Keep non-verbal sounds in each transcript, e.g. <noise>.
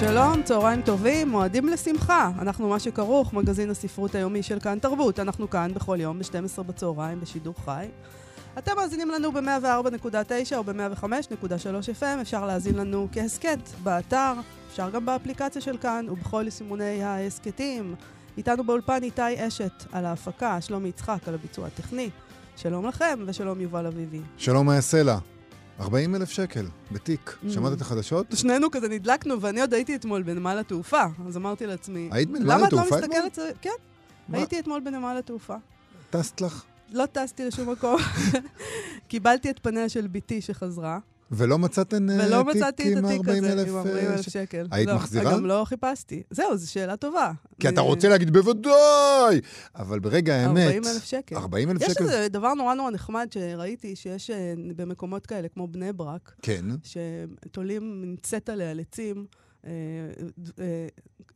שלום, צהריים טובים, מועדים לשמחה. אנחנו מה שכרוך, מגזין הספרות היומי של כאן תרבות. אנחנו כאן בכל יום ב-12 בצהריים בשידור חי. אתם מאזינים לנו ב-104.9 או ב-105.3 FM, אפשר להאזין לנו כהסכת באתר, אפשר גם באפליקציה של כאן ובכל יישומוני ההסכתים. איתנו באולפן איתי אשת על ההפקה, שלומי יצחק על הביצוע הטכני. שלום לכם ושלום יובל אביבי. שלום מאיה סלע. 40 אלף שקל בתיק. Mm. שמעת את החדשות? שנינו כזה נדלקנו, ואני עוד הייתי אתמול בנמל התעופה, אז אמרתי לעצמי, היית בנמל למה את לא התעופה אתמול? מסתכלת... כן, מה? הייתי אתמול בנמל התעופה. טסת לך? לא טסתי לשום מקום. <laughs> קיבלתי את פניה של בתי שחזרה, ולא מצאתן אה, ולא תיק מצאתי את התיק 40 הזה אלף... עם אה, 40 אלף ש- שקל. היית לא, מחזירה? גם לא חיפשתי. זהו, זו שאלה טובה. כי אתה אה, רוצה להגיד בוודאי! אבל ברגע האמת... 40 אלף שקל. 40 אלף יש שקל? איזה דבר נורא נורא נחמד שראיתי, שיש אה, במקומות כאלה, כמו בני ברק, כן. שתולים נמצאת עליה עצים, אה, אה,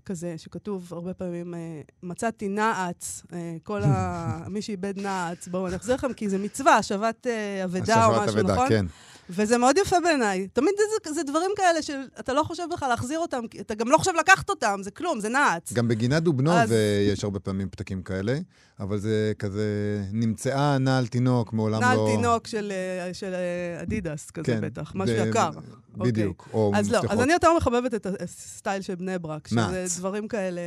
כזה, שכתוב הרבה פעמים, אה, מצאתי נעץ, אה, כל ה... <laughs> מי שאיבד נעץ, בואו אני אחזיר לכם, כי זה מצווה, השבת אה, אבדה או השבת משהו, אבדה, נכון? כן. וזה מאוד יפה בעיניי. תמיד זה, זה דברים כאלה שאתה לא חושב בכלל להחזיר אותם, אתה גם לא חושב לקחת אותם, זה כלום, זה נעץ. גם בגינת דובנוב אז- יש הרבה פעמים פתקים כאלה, אבל זה כזה... נמצאה נעל תינוק, מעולם נעל לא... תינוק של, אה, של אה, אדידס כזה כן, בטח, משהו ב- יקר. בדיוק. או אז לא, אז מפתחות. אני יותר מחבבת את הסטייל של בני ברק, שזה. דברים כאלה,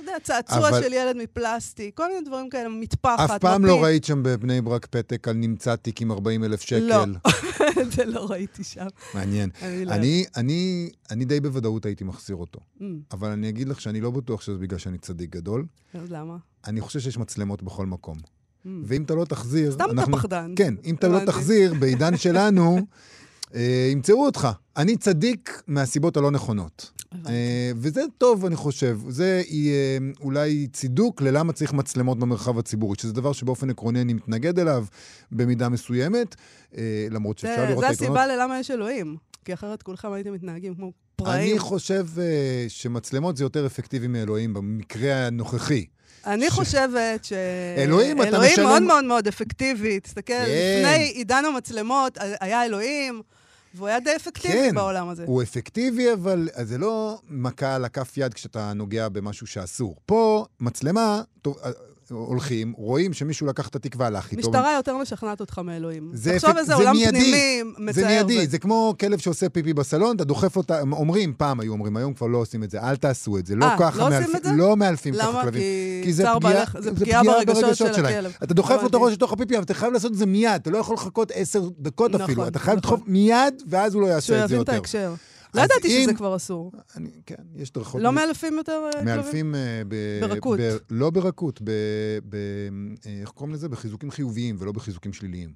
יודע, צעצוע אבל- של ילד מפלסטיק, כל מיני דברים כאלה, מטפחת, אף פעם לא מפית. ראית שם בבני ברק פתק על נמצא תיק עם 40 אלף שקל. לא. <laughs> זה לא ראיתי שם. מעניין. אני לא... אני, אני, אני די בוודאות הייתי מחזיר אותו. Mm, אבל אני אגיד לך שאני לא בטוח שזה בגלל שאני צדיק גדול. אז למה? אני חושב שיש מצלמות בכל מקום. Mm. ואם אתה לא תחזיר... סתם אתה פחדן. כן, אם אתה לא. תחזיר, בעידן שלנו, <laughs> ימצאו אותך. אני צדיק מהסיבות הלא נכונות. אה, וזה טוב, אני חושב. זה אה, אולי צידוק ללמה צריך מצלמות במרחב הציבורי, שזה דבר שבאופן עקרוני אני מתנגד אליו במידה מסוימת, אה, למרות שאפשר זה לראות זה את היתרונות. הסיבה ללמה יש אלוהים. כי אחרת כולכם הייתם מתנהגים כמו פראים. אני חושב אה, שמצלמות זה יותר אפקטיבי מאלוהים במקרה הנוכחי. אני חושבת ש... אלוהים, אתה אלוהים משלם- מאוד מאוד מאוד אפקטיבי. תסתכל, כן. לפני עידן המצלמות היה אלוהים, והוא היה די אפקטיבי כן, בעולם הזה. הוא אפקטיבי, אבל זה לא מכה על הכף יד כשאתה נוגע במשהו שאסור. פה, מצלמה, טוב, אה, הולכים, רואים שמישהו לקח את התיק והלך איתו. משטרה יותר משכנעת אותך מאלוהים. זה אפק- איזה זה עולם מיידי. פנימי מצער. זה מיידי, ו- זה כמו כלב שעושה פיפי בסלון, אתה דוחף אותה, אומרים, פעם היו אומרים, היום כבר לא עושים את זה, אל תעשו את זה, לא אה, ככה לא עושים מאלפים- את זה? לא מאלפים ככה למה? כלבים. כי זה פגיעה- בעליך, זה פגיעה ברגשות של. הכלב. אתה דוחף את הבנתי. הראש לתוך הפיפי, אבל אתה חייב לעשות את זה מיד, אתה לא יכול לחכות עשר דקות נכון, אפילו, אתה חייב נכון. לדחוף מיד, ואז הוא לא יעשה את זה יותר. לא ידעתי שזה אם- כבר אסור. אני- כן, יש דרכות. לא מאלפים יותר אה, כלבים? מאלפים אה, ב... ברכות. ב... לא ברכות, ב... ב... אה, איך קוראים לזה? בחיזוקים חיוביים ולא בחיזוקים שליליים.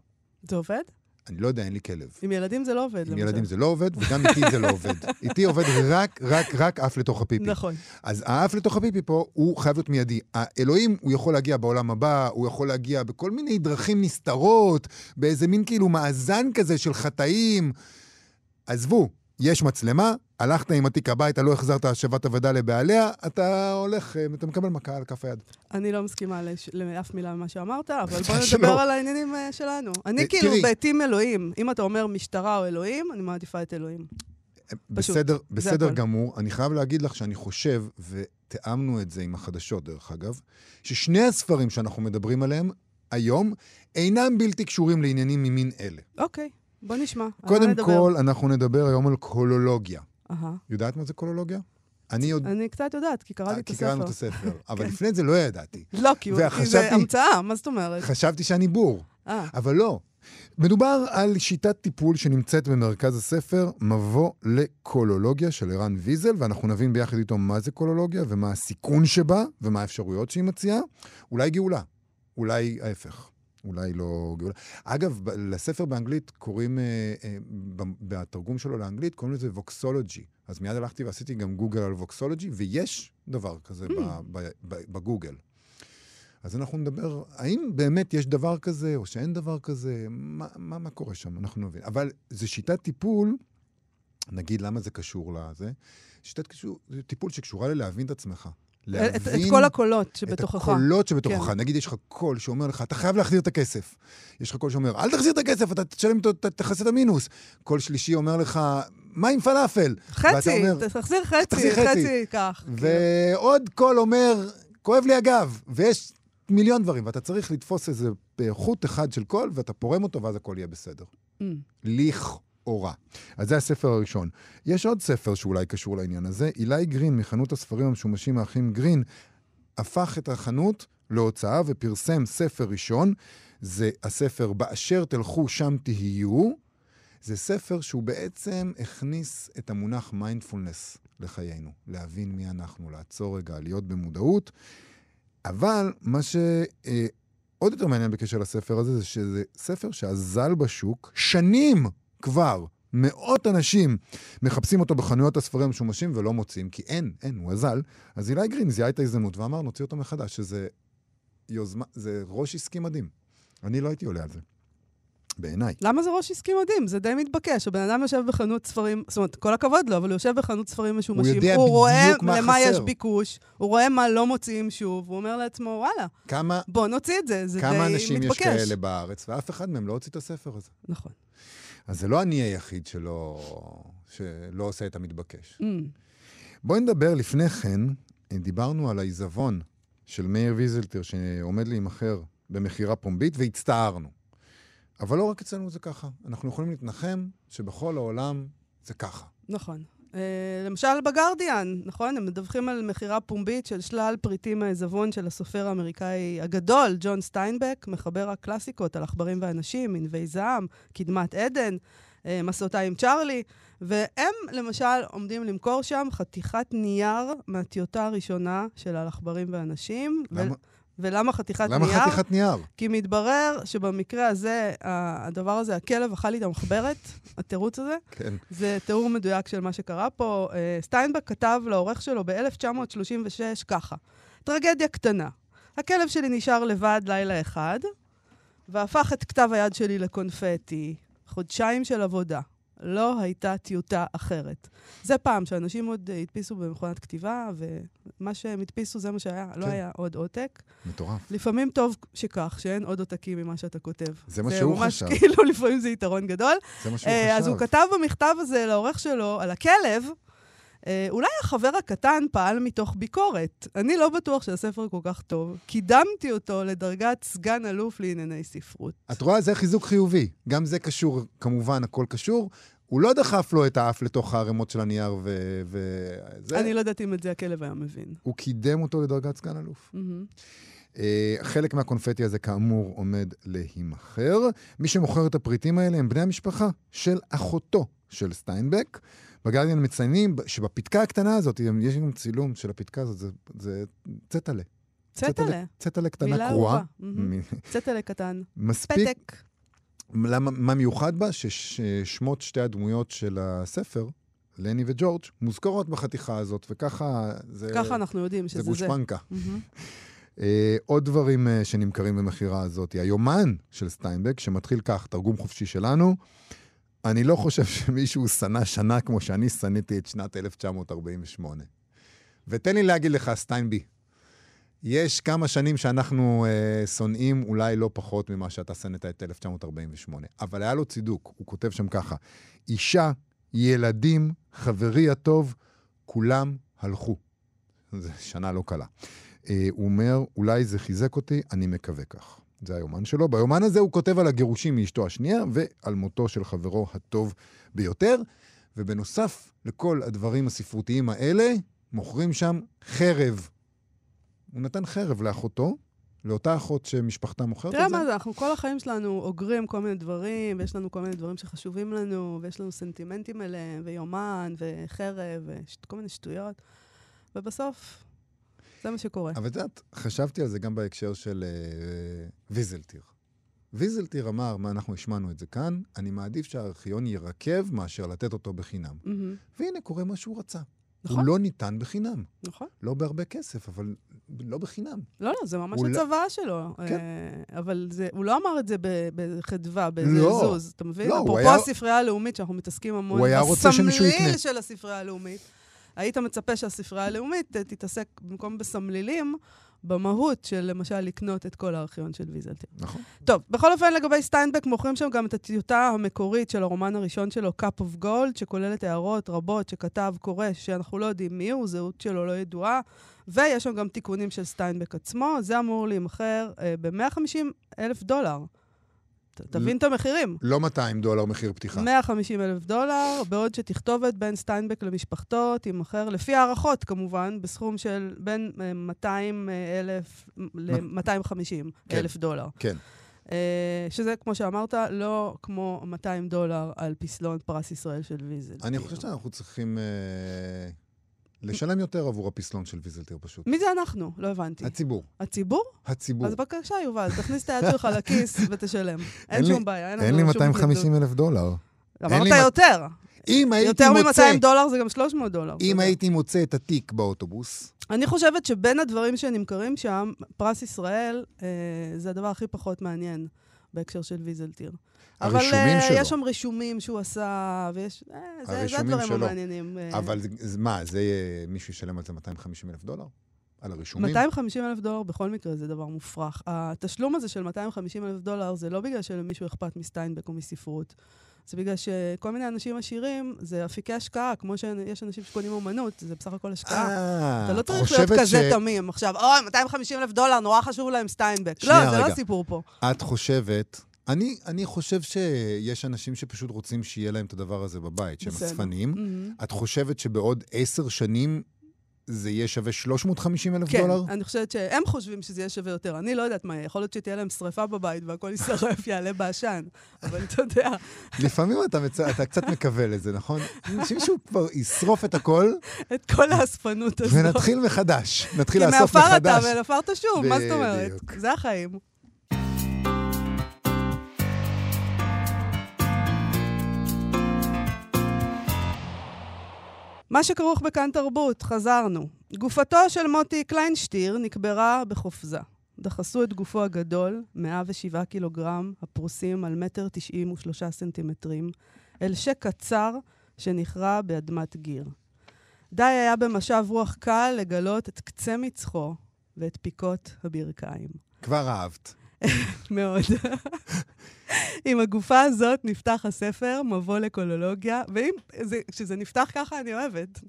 זה עובד? אני לא יודע, אין לי כלב. עם ילדים זה לא עובד. עם למשל. ילדים זה לא עובד, וגם איתי זה לא עובד. <laughs> איתי עובד רק, רק, רק אף לתוך הפיפי. נכון. אז האף לתוך הפיפי פה, הוא חייב להיות מיידי. האלוהים, הוא יכול להגיע בעולם הבא, הוא יכול להגיע בכל מיני דרכים נסתרות, באיזה מין כאילו מאזן כזה של חטאים. עזבו, יש מצלמה, הלכת עם התיק הביתה, לא החזרת השבת אבדה לבעליה, אתה הולך, אה, אתה מקבל מכה על כף היד. אני לא מסכימה לש- לאף מילה ממה שאמרת, אבל <laughs> בוא שלא. נדבר על העניינים אה, שלנו. אני אה, כאילו. בעטים אלוהים. אם אתה אומר משטרה או אלוהים, אני מעדיפה את אלוהים. בסדר, בסדר. גמור. אני חייב להגיד לך שאני חושב, ותיאמנו את זה עם החדשות, דרך אגב, ששני הספרים שאנחנו מדברים עליהם היום אינם בלתי קשורים לעניינים ממין אלה. אוקיי, בוא נשמע. קודם? כל, אנחנו נדבר היום על קולולוגיה. אהה. יודעת מה זה קולולוגיה? אני עוד... אני קצת יודעת, כי קראתי את כי קראנו את הספר. הספר, אבל לפני זה לא ידעתי. <laughs> לא, כי זה המצאה, מה זאת אומרת? חשבתי שאני בור, אה, אבל לא. מדובר על שיטת טיפול שנמצאת במרכז הספר, מבוא לקולולוגיה של ערן ויזל, ואנחנו נבין ביחד איתו מה זה קולולוגיה ומה הסיכון שבה ומה האפשרויות שהיא מציעה. אולי גאולה, אולי ההפך. אולי לא גאולה. אגב, לספר באנגלית קוראים, אה, אה, בתרגום שלו לאנגלית, קוראים לזה ווקסולוגי. אז מיד הלכתי ועשיתי גם גוגל על ווקסולוגי, ויש דבר כזה ב- ב- ב- בגוגל. אז אנחנו נדבר, האם באמת יש דבר כזה, או שאין דבר כזה, מה, מה, מה קורה שם, אנחנו נבין. אבל זו שיטת טיפול, נגיד למה זה קשור לזה, שיטת קשור, טיפול שקשורה ללהבין את עצמך. את, את כל הקולות שבתוכך. את הקולות שבתוכך. כן. נגיד, יש לך קול שאומר לך, אתה חייב להחזיר את הכסף. יש לך קול שאומר, אל תחזיר את הכסף, אתה תשלם, תכסה את המינוס. קול שלישי אומר לך, מה עם פלאפל? חצי, אומר, תחזיר חצי, תחזיר חצי. חצי, כך. כאילו. ועוד קול אומר, כואב לי הגב. ויש מיליון דברים, ואתה צריך לתפוס איזה אה, חוט אחד של קול, ואתה פורם אותו, ואז הכל יהיה בסדר. Mm. לכאורה. אז זה הספר הראשון. יש עוד ספר שאולי קשור לעניין הזה. אילי גרין, מחנות הספרים המשומשים האחים גרין, הפך את החנות להוצאה ופרסם ספר ראשון. זה הספר "באשר תלכו שם תהיו". זה ספר שהוא בעצם הכניס את המונח מיינדפולנס לחיינו. להבין מי אנחנו, לעצור רגע, להיות במודעות. אבל מה שעוד יותר מעניין בקשר לספר הזה, זה שזה ספר שאזל בשוק שנים כבר. מאות אנשים מחפשים אותו בחנויות הספרים המשומשים ולא מוצאים, כי אין, אין, הוא אזל. אז אילי גרין זיהה את ההזדמנות ואמר, נוציא אותו מחדש, שזה יוזמה, זה ראש עסקי מדהים. אני לא הייתי עולה על זה. בעיניי. למה זה ראש עסקי מדהים? זה די מתבקש. הבן אדם יושב בחנות ספרים, זאת אומרת, כל הכבוד לו, אבל הוא יושב בחנות ספרים משומשים. יודע הוא רואה למה יש חסר. ביקוש, הוא רואה מה לא מוציאים שוב, הוא אומר לעצמו, וואלה, כמה, בוא נוציא את זה, זה די מתבקש. כמה אנשים יש כאלה בארץ, ואף אחד מהם לא הוציא את הספר הזה. נכון. אז זה לא אני היחיד שלא, שלא עושה את המתבקש. Mm. בואי נדבר לפני כן, דיברנו על העיזבון של מאיר ויזלטר שעומד להימכר במכירה פומבית, והצטערנו. אבל לא רק אצלנו זה ככה. אנחנו יכולים להתנחם שבכל העולם זה ככה. נכון. Uh, למשל בגרדיאן, נכון? הם מדווחים על מכירה פומבית של שלל פריטים מהעיזבון של הסופר האמריקאי הגדול, ג'ון סטיינבק, מחבר הקלאסיקות על עכברים ואנשים, ענבי זעם, קדמת עדן, uh, מסעותיי עם צ'ארלי, והם למשל עומדים למכור שם חתיכת נייר מהטיוטה הראשונה של על עכברים ואנשים. ו- למה, ולמה חתיכת למה נייר? חתיכת נייר? כי מתברר שבמקרה הזה, הדבר הזה, הכלב אכל לי את המחברת, התירוץ הזה, כן. זה תיאור מדויק של מה שקרה פה. אה, סטיינבק כתב לעורך שלו ב-1936 ככה: טרגדיה קטנה. הכלב שלי נשאר לבד לילה אחד, והפך את כתב היד שלי לקונפטי. חודשיים של עבודה. לא הייתה טיוטה אחרת. זה פעם שאנשים עוד אה, הדפיסו במכונת כתיבה, ומה שהם הדפיסו זה מה שהיה, לא כן. היה עוד עותק. מטורף. לפעמים טוב שכך, שאין עוד עותקים ממה שאתה כותב. זה מה שהוא חשב. זה ממש כאילו, <laughs> לפעמים זה יתרון גדול. זה מה שהוא אה, חשב. אז הוא כתב במכתב הזה לעורך שלו על הכלב, אה, אולי החבר הקטן פעל מתוך ביקורת. אני לא בטוח שהספר כל כך טוב. קידמתי אותו לדרגת סגן אלוף לענייני ספרות. את רואה, זה חיזוק חיובי. גם זה קשור, כמובן, הכל קשור. הוא לא דחף לו את האף לתוך הערימות של הנייר ו... וזה. אני לא יודעת אם את זה הכלב היה מבין. הוא קידם אותו לדרגת סגן אלוף. אה, חלק מהקונפטי הזה, כאמור, עומד להימכר. מי שמוכר את הפריטים האלה הם בני המשפחה של אחותו של סטיינבק. בגרדיאן מציינים שבפתקה הקטנה הזאת, יש לנו צילום של הפתקה הזאת, זה, זה צטלה. צטלה. צטלה קטנה מילה קרועה. אהובה. מהמם. מ- צטלה קטן. מספיק. פתק. למה, מה מיוחד בה? ששמות שתי הדמויות של הספר, לני וג'ורג', מוזכרות בחתיכה הזאת, וככה זה... ככה אנחנו יודעים שזה זה זה. גושפנקה. אה, עוד דברים אה, שנמכרים במכירה הזאת, היומן של סטיינבק, שמתחיל כך, תרגום חופשי שלנו, אני לא חושב שמישהו שנא שנה כמו שאני שנאתי את שנת 1948. ותן לי להגיד לך, סטיינבי, יש כמה שנים שאנחנו אה, שונאים אולי לא פחות ממה שאתה שנאת את 1948, אבל היה לו צידוק, הוא כותב שם ככה, אישה, ילדים, חברי הטוב, כולם הלכו. זו שנה לא קלה. אה, הוא אומר, אולי זה חיזק אותי, אני מקווה כך. זה היומן שלו. ביומן הזה הוא כותב על הגירושים מאשתו השנייה ועל מותו של חברו הטוב ביותר. ובנוסף לכל הדברים הספרותיים האלה, מוכרים שם חרב. הוא נתן חרב לאחותו, לאותה אחות שמשפחתה מוכרת תראה את זה. מה זה, אנחנו כל החיים שלנו אוגרים כל מיני דברים, ויש לנו כל מיני דברים שחשובים לנו, ויש לנו סנטימנטים אליהם, ויומן, וחרב, וכל מיני שטויות, ובסוף, זה מה שקורה. אבל את יודעת, חשבתי על זה גם בהקשר של אה, ויזלטיר. ויזלטיר אמר, מה אנחנו השמענו את זה כאן, אני מעדיף שהארכיון ירקב מאשר לתת אותו בחינם. מהמם. והנה, קורה מה שהוא רצה. נכון. הוא לא ניתן בחינם. נכון. לא בהרבה כסף, אבל לא בחינם. לא, לא, זה ממש לא- הצוואה שלו. כן. אה, אבל זה, הוא לא אמר את זה בחדווה, באיזה לא. אתה מבין? לא, אפרופו היה- הספרייה הלאומית, שאנחנו מתעסקים המון הוא היה רוצה שמישהו יקנה. בסמליל של הספרייה הלאומית. היית מצפה שהספרייה הלאומית אה, תתעסק, במקום בסמלילים, במהות של למשל לקנות את כל הארכיון של ויזלטר. נכון. טוב, בכל אופן, לגבי סטיינבק, מוכרים שם גם את הטיוטה המקורית של הרומן הראשון שלו, Cup of Gold, שכוללת הערות רבות שכתב קורא, שאנחנו לא יודעים מי הוא, זהות שלו לא ידועה, ויש שם גם תיקונים של סטיינבק עצמו. זה אמור להימכר אה, ב-150 אלף דולר. תבין את המחירים. לא 200 דולר מחיר פתיחה. 150 אלף דולר, בעוד שתכתובת בין סטיינבק למשפחתו תימכר, לפי הערכות כמובן, בסכום של בין אה, 200 אלף ל-250 כן. אלף דולר. כן. אה, שזה, כמו שאמרת, לא כמו 200 דולר על פסלון פרס ישראל של ויזל. אני חושב שאנחנו צריכים אה, לשלם יותר עבור הפסלון של ויזלטיר פשוט. מי זה אנחנו? לא הבנתי. הציבור. הציבור? הציבור. אז בבקשה, יובל, תכניס את היד שלך לכיס <laughs> ותשלם. אין שום בעיה, אין לנו אין לי שום 250 אלף דולר. התנגדות. אמרת יותר. אם הייתי יותר מוצא, מ-200 דולר זה גם 300 דולר. אם. הייתי מוצא את התיק באוטובוס, אני חושבת שבין הדברים שנמכרים שם, פרס ישראל אה, זה הדבר הכי פחות מעניין בהקשר של ויזלטיר. אבל הרישומים אה, שלו. יש שם רישומים שהוא עשה, ויש... אה, זה, זה הדברים שלו. המעניינים. אה. אבל זה- מה, זה מישהו ישלם על זה 250 אלף דולר? על הרישומים? 250 אלף דולר בכל מקרה זה דבר מופרך. התשלום הזה של 250 אלף דולר זה לא בגלל שלמישהו אכפת מסטיינבק או מספרות. זה בגלל שכל מיני אנשים עשירים, זה אפיקי השקעה, כמו שיש אנשים שקונים אומנות, זה בסך הכל השקעה. אה, אתה לא צריך להיות כזה תמים. עכשיו, אוי, 250 אלף דולר, נורא חשוב להם סטיינבק. לא, זה. לא הסיפור פה. את חושבת... אני, אני חושב שיש אנשים שפשוט רוצים שיהיה להם את הדבר הזה בבית, שהם. אספנים. מהמם. את חושבת שבעוד עשר שנים זה יהיה שווה 350 אלף כן, דולר? אני חושבת שהם חושבים שזה יהיה שווה יותר. אני לא יודעת מה. יכול להיות שתהיה להם שריפה בבית והכל יישרף, <laughs> יעלה בעשן. אבל אתה יודע, לפעמים אתה, מצ... אתה קצת מקווה לזה, נכון? שמישהו כבר ישרוף את הכל, את כל האספנות הזאת. ונתחיל מחדש. נתחיל כי לאסוף מעפר אתה מחדש. ולעפר תשוב, מה זאת אומרת? זה החיים. מה שכרוך בכאן תרבות, חזרנו. גופתו של מוטי קליינשטיר נקברה בחופזה. דחסו את גופו הגדול, 107 קילוגרם, הפרוסים על מטר 93 סנטימטרים, אל שק קצר שנכרע באדמת גיר. די היה במשב רוח קל לגלות את קצה מצחו ואת פיקות הברכיים. כבר אהבת. <laughs> מאוד. עם הגופה הזאת נפתח הספר, מבוא לקולולוגיה, ואם זה, כשזה נפתח ככה, אני אוהבת.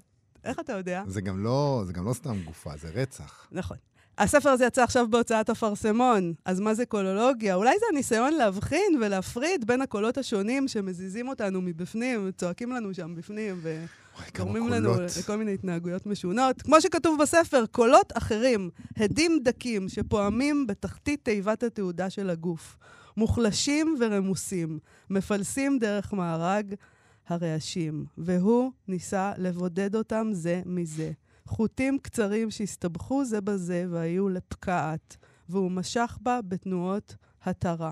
איך אתה יודע? זה גם לא, זה גם לא סתם גופה, זה רצח. נכון. הספר הזה יצא עכשיו בהוצאת אפרסמון, אז מה זה קולולוגיה? אולי זה הניסיון להבחין ולהפריד בין הקולות השונים שמזיזים אותנו מבפנים, צועקים לנו שם בפנים, וגורמים לנו. לכל מיני התנהגויות משונות. כמו שכתוב בספר, קולות אחרים, הדים דקים שפועמים בתחתית תיבת התעודה של הגוף, מוחלשים ורמוסים, מפלסים דרך מארג הרעשים, והוא ניסה לבודד אותם זה מזה. חוטים קצרים שהסתבכו זה בזה והיו לפקעת, והוא משך בה בתנועות התרה.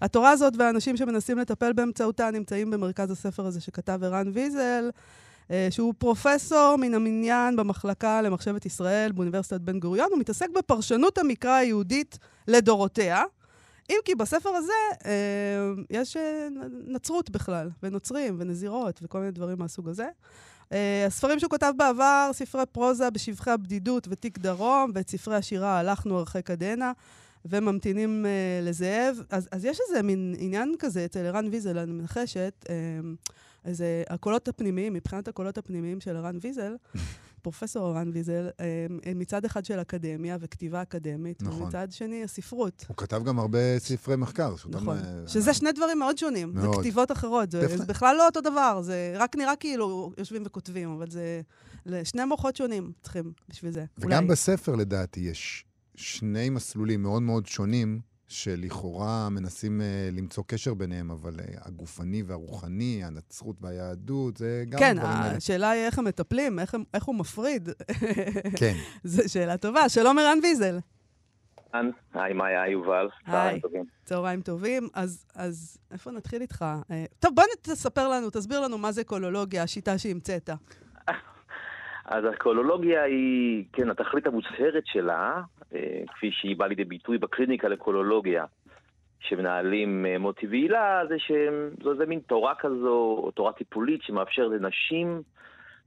התורה הזאת והאנשים שמנסים לטפל באמצעותה נמצאים במרכז הספר הזה שכתב ערן ויזל, אה, שהוא פרופסור מן המניין במחלקה למחשבת ישראל באוניברסיטת בן גוריון. הוא מתעסק בפרשנות המקרא היהודית לדורותיה, אם כי בספר הזה אה, יש אה, נצרות בכלל, ונוצרים, ונזירות, וכל מיני דברים מהסוג הזה. Uh, הספרים שהוא כתב בעבר, ספרי פרוזה בשבחי הבדידות ותיק דרום, ואת ספרי השירה הלכנו הרחק עדנה, וממתינים uh, לזאב. אז, אז יש איזה מין עניין כזה אצל ערן ויזל, אני מנחשת, uh, איזה הקולות הפנימיים, מבחינת הקולות הפנימיים של ערן ויזל, פרופסור ערן ויזל, uh, מצד אחד של אקדמיה וכתיבה אקדמית, נכון. ומצד שני הספרות. הוא כתב גם הרבה ספרי מחקר. נכון. אה, שזה שני דברים מאוד שונים. מאוד. זה כתיבות אחרות. זה, זה בכלל לא אותו דבר. זה רק נראה כאילו יושבים וכותבים, אבל זה... שני מוחות שונים צריכים בשביל זה. וגם אולי. בספר, לדעתי, יש שני מסלולים מאוד מאוד שונים, שלכאורה מנסים uh, למצוא קשר ביניהם, אבל uh, הגופני והרוחני, הנצרות והיהדות, זה גם כן. השאלה היא איך הם מטפלים, איך, הם, איך הוא מפריד. כן. <laughs> זו שאלה טובה. שלום ערן ויזל. היי מאיה, יובל. היי, צהריים טובים. אז, אז איפה נתחיל איתך? אה, טוב, בוא תספר לנו, תסביר לנו מה זה קולולוגיה, השיטה שהמצאת. אז הקולולוגיה היא, כן, התכלית המוצהרת שלה, אה, כפי שהיא באה לידי ביטוי בקליניקה לקולולוגיה, שמנהלים אה, מוטי והילה, זה שזו איזה מין תורה כזו, או תורה טיפולית, שמאפשר לנשים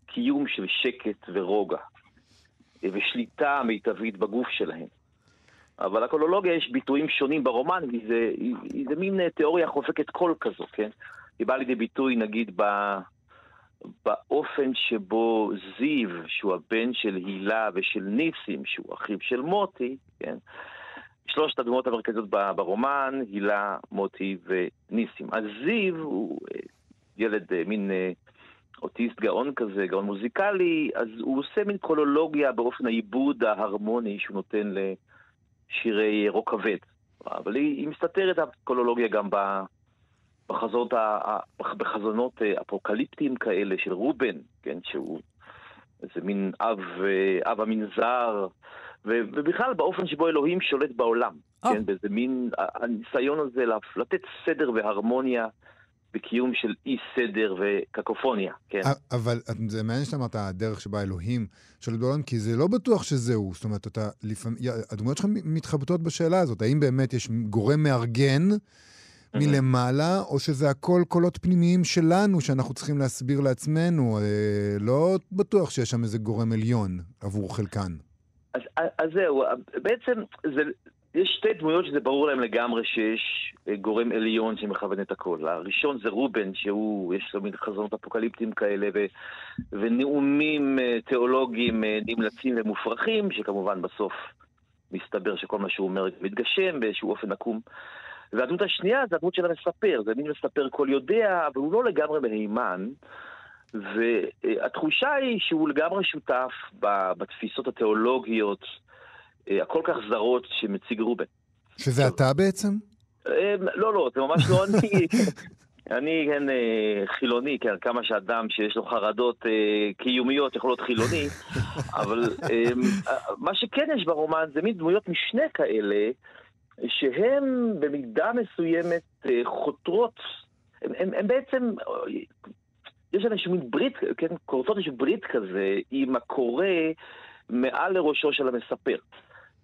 קיום של שקט ורוגע, ושליטה מיטבית בגוף שלהן. אבל לקולולוגיה יש ביטויים שונים ברומן, כי זה, היא, היא, זה מין תיאוריה חופקת קול כזו, כן? היא באה לידי ביטוי, נגיד, ב, באופן שבו זיו, שהוא הבן של הילה ושל ניסים, שהוא אחיו של מוטי, כן? שלושת הדמות המרכזיות ברומן, הילה, מוטי וניסים. אז זיו הוא אה, ילד אה, מין אה, אוטיסט גאון כזה, גאון מוזיקלי, אז הוא עושה מין קולולוגיה באופן העיבוד ההרמוני שהוא נותן לשירי רוק כבד. אבל היא, היא מסתתרת הקולולוגיה גם בחזונות, בחזונות אפוקליפטיים כאלה של רובן, כן, שהוא איזה מין אב, אב המנזר. ובכלל באופן שבו אלוהים שולט בעולם, oh. כן, באיזה מין, הניסיון הזה לתת סדר והרמוניה בקיום של אי סדר וקקופוניה, כן. אבל זה מעניין שאתה אמרת, הדרך שבה אלוהים שולט בעולם, כי זה לא בטוח שזהו, זאת אומרת, אתה לפעמים, הדמויות שלך מתחבטות בשאלה הזאת, האם באמת יש גורם מארגן מלמעלה, או שזה הכל קולות פנימיים שלנו שאנחנו צריכים להסביר לעצמנו? אה, לא בטוח שיש שם איזה גורם עליון עבור חלקן. אז, אז זהו, בעצם זה, יש שתי דמויות שזה ברור להם לגמרי שיש אה, גורם עליון שמכוון את הכל. הראשון זה רובן, שהוא, יש לו מין חזונות אפוקליפטיים כאלה, ו, ונאומים אה, תיאולוגיים אה, נמלצים ומופרכים, שכמובן בסוף מסתבר שכל מה שהוא אומר מתגשם באיזשהו אופן עקום. והדמות השנייה זה הדמות של המספר, זה מין מספר כל יודע, אבל הוא לא לגמרי מהימן. והתחושה היא שהוא לגמרי שותף בתפיסות התיאולוגיות אה, הכל כך זרות שמציג רובן. שזה אתה בעצם? אה, לא, לא, זה ממש לא אני. <laughs> אני, כן, אה, חילוני, כן, כמה שאדם שיש לו חרדות קיומיות יכול להיות חילוני, <laughs> אבל מה שכן יש ברומן זה מין דמויות משנה כאלה, שהן במידה מסוימת חותרות, הן בעצם יש איזושהי מין ברית, כן, קורצות איזושהי ברית כזה עם הקורא מעל לראשו של המספר.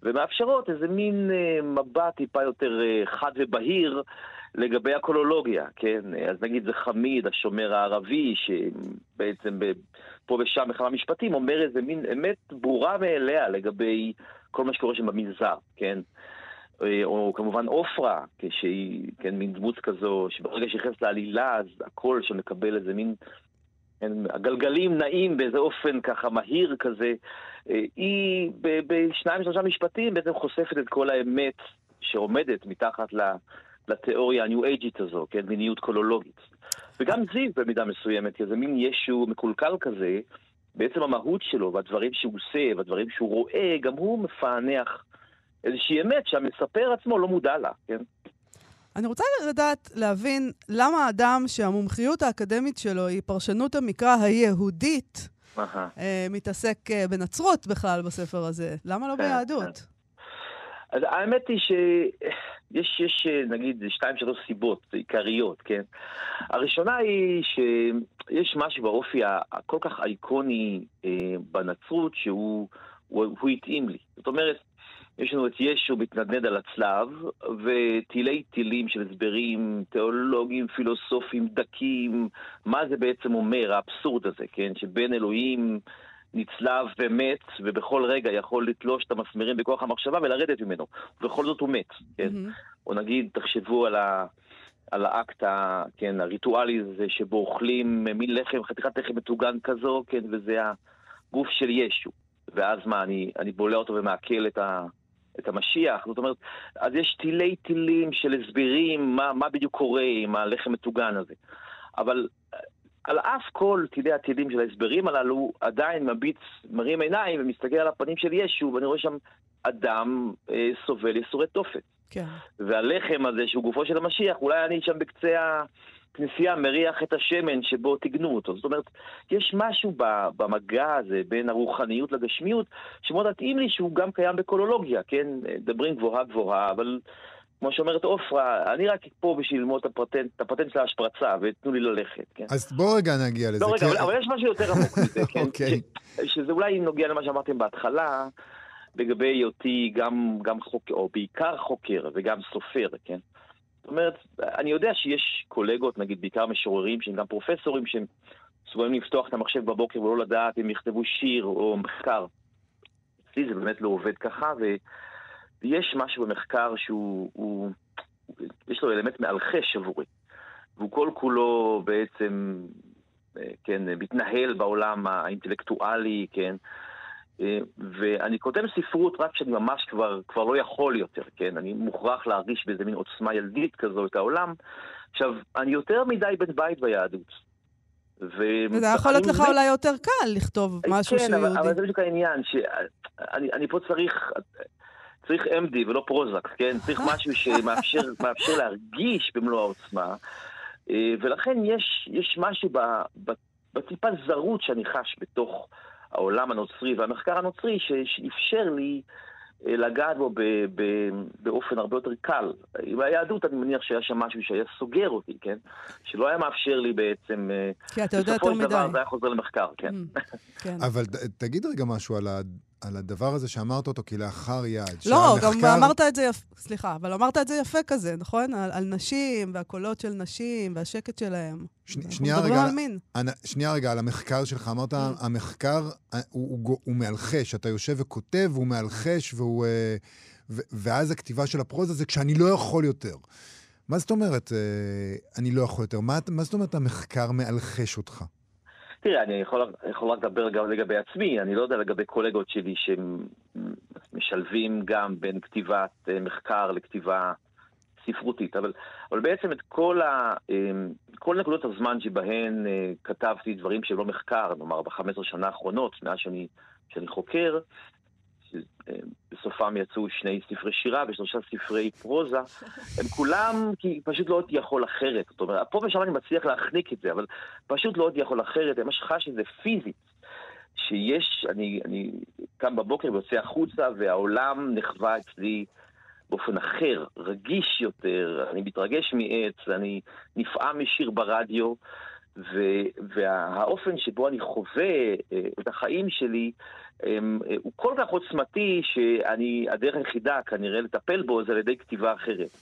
ומאפשרות איזה מין אה, מבט טיפה יותר אה, חד ובהיר לגבי הקולולוגיה, כן? אז נגיד זה חמיד, השומר הערבי, שבעצם פה ושם בכמה משפטים אומר איזה מין אמת ברורה מאליה לגבי כל מה שקורה שם במנזר, כן? אה, או כמובן עופרה, כשהיא, כן, מין דמות כזו, שברגע שהיא נכנסת לעלילה, אז הקול שמקבל איזה מין... כן, הגלגלים נעים באיזה אופן ככה מהיר כזה. אה, היא בשניים שלושה משפטים בעצם חושפת את כל האמת שעומדת מתחת לתיאוריה הניו אייג'ית הזו, כן, מיניות קולולוגית. וגם זיו במידה מסוימת, כי זה מין ישו מקולקל כזה, בעצם המהות שלו והדברים שהוא עושה והדברים שהוא רואה, גם הוא מפענח איזושהי אמת שהמספר עצמו לא מודע לה, כן? אני רוצה לדעת, להבין, למה אדם שהמומחיות האקדמית שלו היא פרשנות המקרא היהודית, אה, מתעסק אה, בנצרות בכלל בספר הזה? למה לא כן, ביהדות? כן. אז האמת היא שיש, יש, נגיד, שתיים, שלוש סיבות עיקריות, כן? הראשונה היא שיש משהו באופי הכל כך אייקוני אה, בנצרות שהוא הוא, הוא התאים לי. זאת אומרת, יש לנו את ישו מתנדנד על הצלב, ותילי תילים של הסברים תיאולוגיים, פילוסופיים, דקים, מה זה בעצם אומר, האבסורד הזה, כן? שבן אלוהים נצלב ומת, ובכל רגע יכול לתלוש את המסמרים בכוח המחשבה ולרדת ממנו. ובכל זאת הוא מת, כן? Mm-hmm. או נגיד, תחשבו על ה... על האקט, ה, כן, הריטואלי הזה שבו אוכלים מין לחם, חתיכת לחם מטוגן כזו, כן, וזה הגוף של ישו. ואז מה, אני, אני בולע אותו ומעכל את, ה, את המשיח. זאת אומרת, אז יש תילי תילים של הסברים מה, מה בדיוק קורה עם הלחם מטוגן הזה. אבל על אף כל תילי התילים של ההסברים הללו, עדיין מביט, מרים עיניים ומסתכל על הפנים של ישו, ואני רואה שם אדם אה, סובל ייסורי תופת. כן. והלחם הזה, שהוא גופו של המשיח, אולי אני שם בקצה, ה, כנסייה מריח את השמן שבו טיגנו אותו. זאת אומרת, יש משהו במגע הזה בין הרוחניות לגשמיות, שמאוד מתאים לי שהוא גם קיים בקולולוגיה, כן? מדברים גבוהה גבוהה, אבל כמו שאומרת עופרה, אני רק פה בשביל ללמוד את הפטנט, את הפטנט של ההשפרצה, ותנו לי ללכת, כן? אז בוא רגע נגיע לזה. לא, רגע, אבל, אבל יש משהו יותר עמוק מזה, כן? <laughs> אוקיי. ש, שזה אולי נוגע למה שאמרתם בהתחלה, לגבי היותי גם, גם חוקר, או בעיקר חוקר וגם סופר, כן? זאת אומרת, אני יודע שיש קולגות, נגיד בעיקר משוררים, שהם גם פרופסורים, שהם מסוגלים לפתוח את המחשב בבוקר ולא לדעת אם יכתבו שיר או מחקר. אצלי זה באמת לא עובד ככה, ויש משהו במחקר שהוא, הוא, יש לו אלמנט מאלחש עבורי. והוא כל כולו בעצם, אה, כן, מתנהל בעולם האינטלקטואלי, כן, ואני כותב ספרות רק כשאני ממש כבר, כבר לא יכול יותר, כן? אני מוכרח להרגיש באיזה מין עוצמה ילדית כזו את העולם. עכשיו, אני יותר מדי בן בית ביהדות. וזה יכול להיות לך אולי יותר קל לכתוב משהו כן, שהוא יהודי. אבל זה בדיוק העניין, שאני אני פה צריך, צריך MD ולא פרוזק, כן? צריך משהו שמאפשר <laughs> מאפשר להרגיש במלוא העוצמה, אה, ולכן יש, יש משהו ב, ב, בטיפה זרות שאני חש בתוך... העולם הנוצרי והמחקר הנוצרי שאפשר לי אה, לגעת בו ב- ב- באופן הרבה יותר קל. עם היהדות אני מניח שהיה שם משהו שהיה סוגר אותי, כן? שלא היה מאפשר לי בעצם... אה, כי אתה יודע יותר בסופו של דבר מדי. זה היה חוזר למחקר, כן. Mm, כן. אבל ת- תגיד רגע משהו על, ה, על הדבר הזה שאמרת אותו כלאחר יד. לא, גם שהמחקר- אמרת את זה יפה, סליחה, אבל אמרת את זה יפה כזה, נכון? על, על נשים, והקולות של נשים, והשקט שלהם. ש- שנייה רגע, על מין. שנייה רגע, על המחקר שלך. אמרת, Mm. המחקר אה, הוא, הוא, גו- הוא מאלחש. אתה יושב וכותב, והוא מאלחש, והוא... אה, ו- ואז הכתיבה של הפרוזה זה כשאני לא יכול יותר. מה זאת אומרת, אה, אני לא יכול יותר? מה, מה זאת אומרת המחקר מאלחש אותך? תראה, אני יכול, יכול רק לדבר גם לגבי עצמי, אני לא יודע לגבי קולגות שלי שמשלבים גם בין כתיבת אה, מחקר לכתיבה ספרותית, אבל, אבל בעצם את כל, ה, אה, כל נקודות הזמן שבהן אה, כתבתי דברים שהם לא מחקר, נאמר ב-15 שנה האחרונות, מאז שאני, שאני חוקר, בסופם יצאו שני ספרי שירה ושלושה ספרי פרוזה, הם כולם, כי פשוט לא הייתי יכול אחרת. זאת אומרת, פה ושם אני מצליח להחניק את זה, אבל פשוט לא הייתי יכול אחרת. אני ממש חש שזה פיזית. שיש, אני, אני קם בבוקר ויוצא החוצה, והעולם נחווה אצלי באופן אחר, רגיש יותר, אני מתרגש מעץ, אני נפעם משיר ברדיו, והאופן שבו אני חווה אה, את החיים שלי, אה, הוא כל כך עוצמתי שאני, הדרך היחידה כנראה לטפל בו זה על ידי כתיבה אחרת,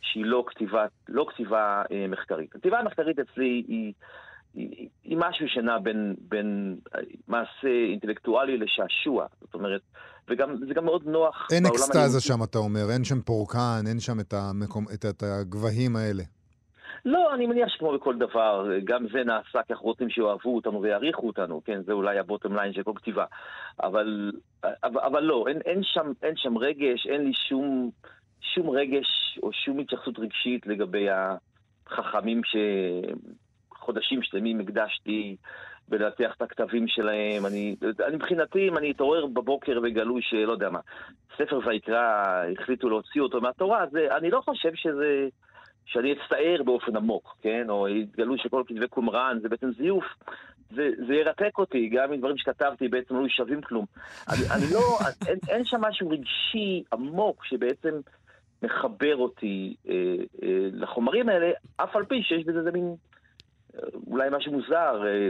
שהיא לא כתיבה, לא כתיבה אה, מחקרית. הכתיבה המחקרית אצלי היא, היא, היא משהו שנע בין, בין מעשה אינטלקטואלי לשעשוע. זאת אומרת, וגם, זה גם מאוד נוח אין אקסטזה היהודי. שם, אתה אומר, אין שם פורקן, אין שם את, המקום, את, את הגבהים האלה. לא, אני מניח שכמו בכל דבר, גם זה נעשה כי אנחנו רוצים שיאהבו אותנו ויעריכו אותנו, כן? זה אולי הבוטום ליין של כל כתיבה. אבל, אבל, אבל לא, אין, אין, שם, אין שם רגש, אין לי שום, שום רגש או שום התייחסות רגשית לגבי החכמים שחודשים שלמים הקדשתי בלנתח את הכתבים שלהם. אני, אני מבחינתי, אם אני אתעורר בבוקר וגלוי שלא יודע מה, ספר ויקרא, החליטו להוציא אותו מהתורה, אז אה, אני לא חושב שזה... שאני אצטער באופן עמוק, כן? או יתגלו שכל כתבי קומראן זה בעצם זיוף, זה, זה ירתק אותי, גם אם דברים שכתבתי בעצם לא היו שווים כלום. אני, אני לא, <laughs> אין, אין שם משהו רגשי עמוק שבעצם מחבר אותי אה, אה, לחומרים האלה, אף על פי שיש בזה איזה מין... אה, אולי משהו מוזר, אה,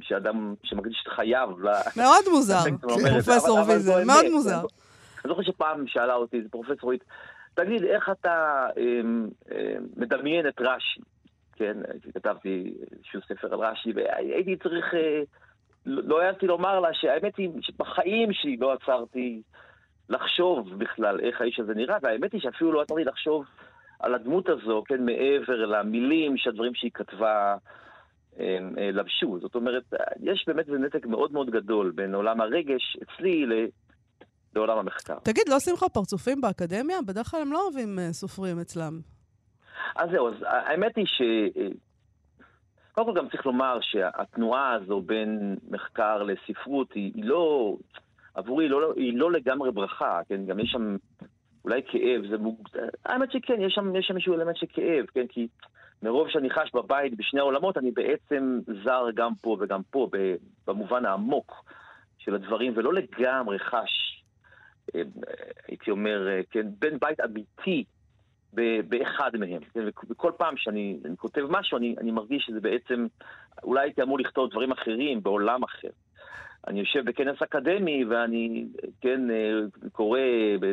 שאדם שמקדיש את חייו. מאוד מוזר, זה, <laughs> פרופסור ויזל, מאוד. מוזר. אני זוכר שפעם שאלה אותי איזה פרופסורית, תגיד, איך אתה אמ, אמ, מדמיין את רש"י? כן, כתבתי איזשהו ספר על רש"י, והייתי צריך, אה, לא העזתי לומר לה שהאמת היא שבחיים שלי לא עצרתי לחשוב בכלל איך האיש הזה נראה, והאמת היא שאפילו לא עצרתי לחשוב על הדמות הזו, כן, מעבר למילים שהדברים שהיא כתבה אמ, אה, לבשו. זאת אומרת, יש באמת נתק מאוד מאוד גדול בין עולם הרגש אצלי ל... לעולם המחקר. תגיד, לא עושים לך פרצופים באקדמיה? בדרך כלל הם לא אוהבים אה, סופרים אצלם. אז זהו, אז האמת היא ש... קודם כל גם צריך לומר שהתנועה הזו בין מחקר לספרות היא, היא לא... עבורי היא לא, היא לא לגמרי ברכה, כן? גם יש שם אולי כאב, זה מוג... האמת שכן, יש שם, יש שם איזשהו אלמנט של כאב, כן? כי מרוב שאני חש בבית בשני העולמות, אני בעצם זר גם פה וגם פה, במובן העמוק של הדברים, ולא לגמרי חש, אה, הייתי אומר, אה, כן, בן בית אמיתי באחד מהם. כן, וכל פעם שאני כותב משהו, אני, אני מרגיש שזה בעצם, אולי הייתי אמור לכתוב דברים אחרים בעולם אחר. אני יושב בכנס אקדמי ואני, כן, אה, קורא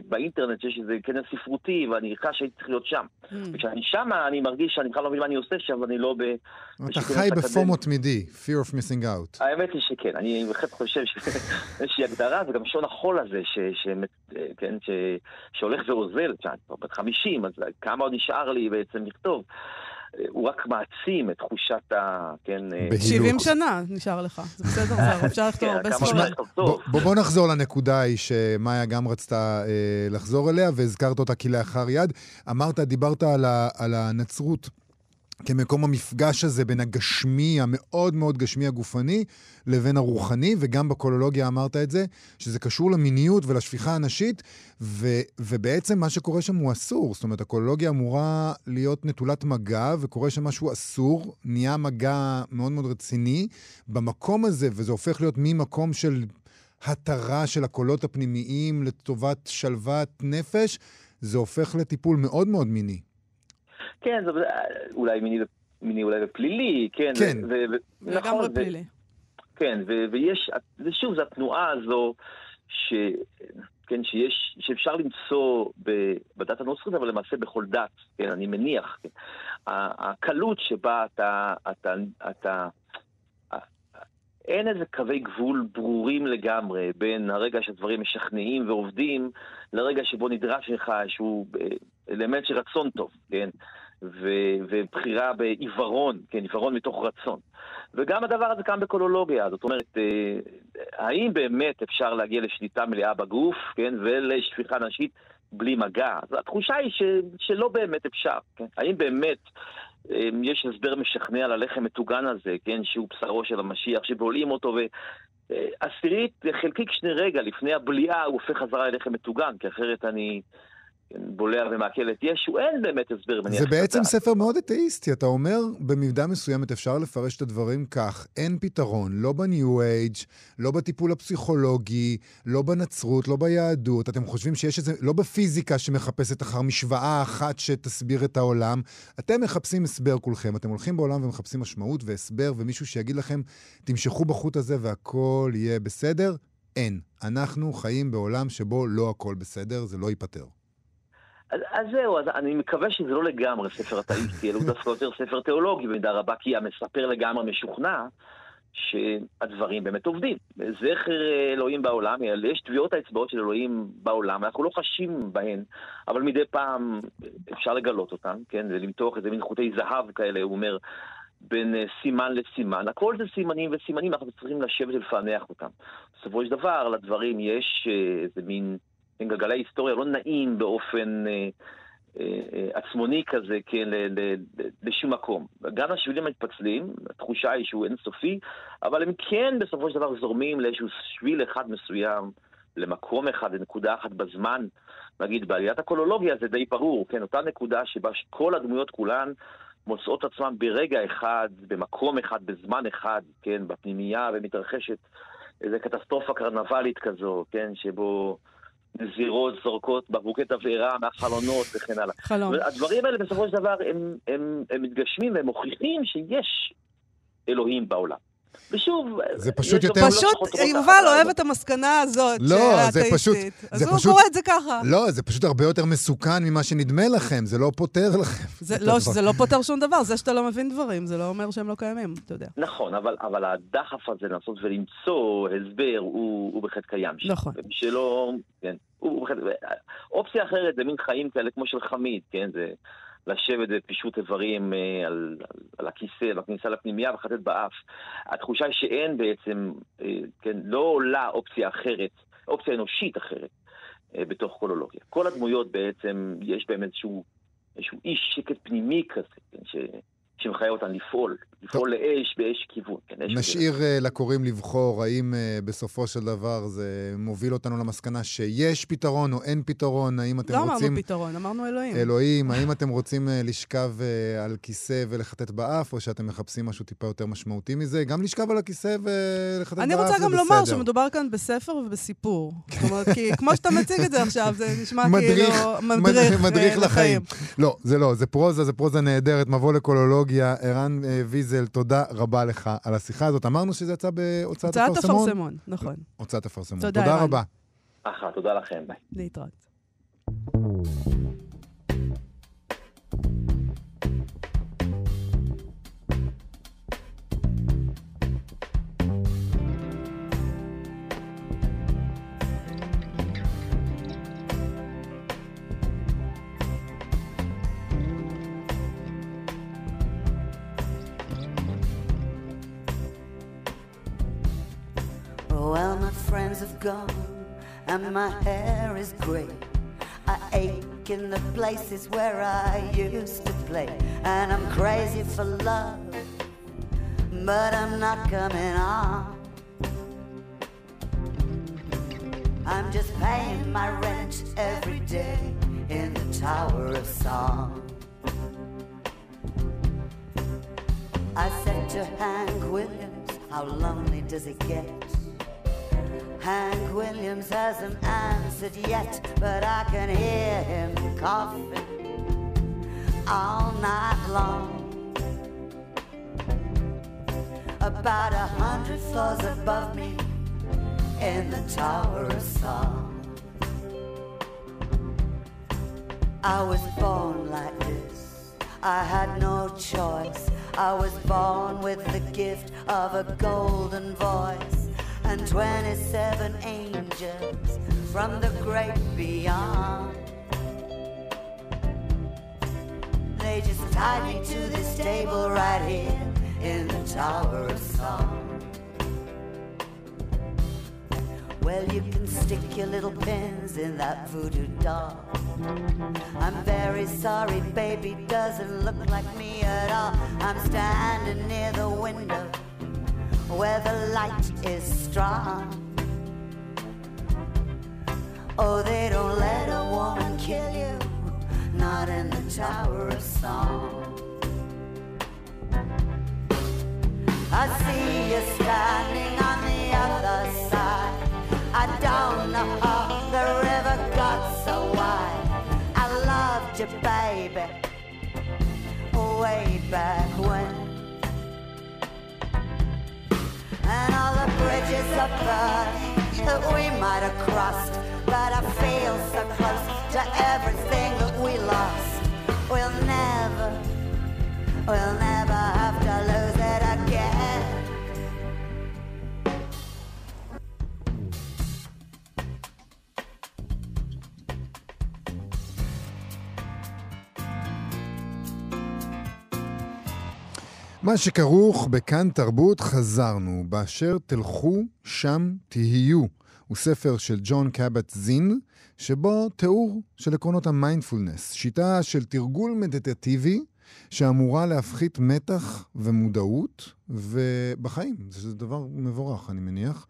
באינטרנט שיש איזה כנס ספרותי ואני חש שהייתי צריך להיות שם. Mm. וכשאני שם, אני מרגיש שאני בכלל לא מבין מה אני עושה שם ואני לא ב... אתה חי בפומו תמידי, fear of missing out. האמת היא שכן, אני בהחלט חושב שאיזושהי <laughs> הגדרה, וגם שעון החול הזה, ש, ש, כן, ש, שהולך ואוזל, כשאני כבר בת 50, אז כמה עוד נשאר לי בעצם לכתוב. הוא רק מעצים את תחושת ה... כן... 70 אה, שנה נשאר לך, זה בסדר, <laughs> אפשר לכתוב כן, הרבה ספרים. בוא נחזור לנקודה ההיא שמאיה גם רצתה אה, לחזור אליה, והזכרת אותה כלאחר יד. אמרת, דיברת על הנצרות. כמקום המפגש הזה בין הגשמי, המאוד מאוד גשמי הגופני, לבין הרוחני, וגם בקולולוגיה אמרת את זה, שזה קשור למיניות ולשפיכה הנשית, ו, ובעצם מה שקורה שם הוא אסור. זאת אומרת, הקולולוגיה אמורה להיות נטולת מגע, וקורה שם משהו אסור, נהיה מגע מאוד מאוד רציני במקום הזה, וזה הופך להיות ממקום של התרה של הקולות הפנימיים לטובת שלוות נפש, זה הופך לטיפול מאוד מאוד מיני. כן, זה אולי מיני, מיני אולי ופלילי, כן. כן, ו, ו, לגמרי נכון, פלילי. כן, ו, ויש, ושוב, זו התנועה הזו, ש, כן, שיש, שאפשר למצוא בדת הנוצרית, אבל למעשה בכל דת, כן, אני מניח. כן. הקלות שבה אתה, אתה, אתה, אין איזה קווי גבול ברורים לגמרי בין הרגע שהדברים משכנעים ועובדים לרגע שבו נדרש לך איזשהו אה, אלמנט של רצון טוב, כן? ו- ובחירה בעיוורון, כן, עיוורון מתוך רצון. וגם הדבר הזה קם בקולולוגיה, זאת אומרת, אה, האם באמת אפשר להגיע לשליטה מלאה בגוף, כן, ולשפיכה נשית בלי מגע? התחושה היא ש- שלא באמת אפשר, כן? האם באמת יש הסבר משכנע ללחם מטוגן הזה, כן, שהוא בשרו של המשיח, שבולעים אותו ו... אה, חלקיק שני רגע לפני הבליעה הוא הופך חזרה ללחם מטוגן, כי אחרת אני בולע ומעכל את ישו, אין באמת הסבר מניח. זה בעצם ספר מאוד אתאיסטי. אתה אומר, במידה מסוימת אפשר לפרש את הדברים כך, אין פתרון, לא בניו אייג', לא בטיפול הפסיכולוגי, לא בנצרות, לא ביהדות. אתם חושבים שיש איזה, לא בפיזיקה שמחפשת אחר משוואה אחת שתסביר את העולם. אתם מחפשים הסבר כולכם. אתם הולכים בעולם ומחפשים משמעות והסבר, ומישהו שיגיד לכם, תמשכו בחוט הזה והכל יהיה בסדר. אין. אנחנו חיים בעולם שבו לא הכל בסדר, זה לא ייפתר. אז, אז זהו, אז אני מקווה שזה לא לגמרי ספר אתאיסטי, אלא הוא דווקא יותר ספר תיאולוגי במידה רבה, כי המספר לגמרי משוכנע שהדברים באמת עובדים. זכר אלוהים בעולם, יש טביעות האצבעות של אלוהים בעולם, אנחנו לא חשים בהן, אבל מדי פעם אפשר לגלות אותן, כן, ולמתוח איזה מין חוטי זהב כאלה, הוא אומר, בין סימן לסימן. הכל זה סימנים וסימנים, אנחנו צריכים לשבת ולפענח אותם. בסופו של דבר, לדברים יש איזה מין... גלגלי היסטוריה לא נעים באופן אה, אה, אה, עצמוני כזה, כן, לשום מקום. גם השבילים מתפצלים, התחושה היא שהוא אינסופי, אבל הם כן בסופו של דבר זורמים לאיזשהו שביל אחד מסוים, למקום אחד, לנקודה אחת בזמן. נגיד, בעליית הקולולוגיה זה די ברור, כן, אותה נקודה שבה כל הדמויות כולן מוצאות עצמן ברגע אחד, במקום אחד, בזמן אחד, כן, בפנימייה, ומתרחשת איזו קטסטרופה קרנבלית כזו, כן, שבו... נזירות זורקות בקבוקי תבערה מהחלונות וכן הלאה. חלום. הדברים האלה בסופו של דבר הם, הם, הם מתגשמים והם מוכיחים שיש אלוהים בעולם. ושוב, זה פשוט יותר... פשוט, יובל אוהב את המסקנה הזאת, לא, זה פשוט... אז הוא קורא את זה ככה. לא, זה פשוט הרבה יותר מסוכן ממה שנדמה לכם, זה לא פותר לכם. זה לא, זה לא פותר שום דבר, זה שאתה לא מבין דברים, זה לא אומר שהם לא קיימים, אתה יודע. נכון, אבל, אבל הדחף הזה לנסות ולמצוא הסבר, הוא, הוא בהחלט קיים שם. נכון. שלא, כן, הוא בהחלט... אופציה אחרת זה מין חיים כאלה כמו של חמיד, כן, זה... לשבת בפישוט איברים אה, על, על, על הכיסא, בכניסה לפנימייה וחטט באף. התחושה היא שאין בעצם, אה, כן, לא עולה אופציה אחרת, אופציה אנושית אחרת אה, בתוך קולולוגיה. כל הדמויות בעצם, יש בהם איזשהו, איזשהו איש שקט פנימי כזה, כן, ש, שמחייב אותן לפעול, לפעול לאש באש כיוון. כן, אש נשאיר uh, לקוראים לבחור האם uh, בסופו של דבר זה מוביל אותנו למסקנה שיש פתרון או אין פתרון, האם אתם לא רוצים... אמרנו פתרון, אמרנו אלוהים. אלוהים, האם אתם רוצים uh, לשכב על כיסא ולחטט באף, או שאתם מחפשים משהו טיפה יותר משמעותי מזה? גם לשכב על הכיסא ולחטט באף זה בסדר. אני רוצה גם לומר שמדובר כאן בספר ובסיפור. זאת אומרת, כי כמו שאתה מציג את זה עכשיו, זה נשמע מדריך, כאילו מדריך, מדריך, מדריך אה, לחיים. לא, זה לא, זה פרוזה, זה פרוזה נהדרת, מבוא לקולולוגיה. ערן אה, ויזל, תודה רבה לך על השיחה הזאת. אמרנו שזה יצא בהוצאת הוצאת אפרסמון? אפרסמון, נכון. הוצאת אפרסמון. תודה, תודה. רבה. אחלה, תודה לכם, ביי. להתראות. Friends have gone and my hair is grey. I ache in the places where I used to play, and I'm crazy for love, but I'm not coming on. I'm just paying my rent every day in the Tower of Song. I said to Hank Williams, How lonely does it get? Hank Williams hasn't answered yet, but I can hear him coughing all night long. About a hundred floors above me in the Tower of Song. I was born like this. I had no choice. I was born with the gift of a golden voice and 27 angels from the great beyond. They just tied me to this table right here in the Tower of Song. Well, you can stick your little pins in that voodoo doll. I'm very sorry, baby, doesn't look like me at all. I'm standing near the window where the light is strong. Oh, they don't let a woman kill you, not in the Tower of Song. I see you standing on the other side. I don't know how the river got so wide. I loved you, baby, way back when. And all the bridges burning that we might have crossed. But I feel so close to everything that we lost. We'll never, we'll never מה שכרוך בכאן תרבות חזרנו, באשר תלכו שם תהיו. הוא ספר של ג'ון קאבט זין, שבו תיאור של עקרונות המיינדפולנס, שיטה של תרגול מדיטטיבי שאמורה להפחית מתח ומודעות, ובחיים, זה דבר מבורך, אני מניח.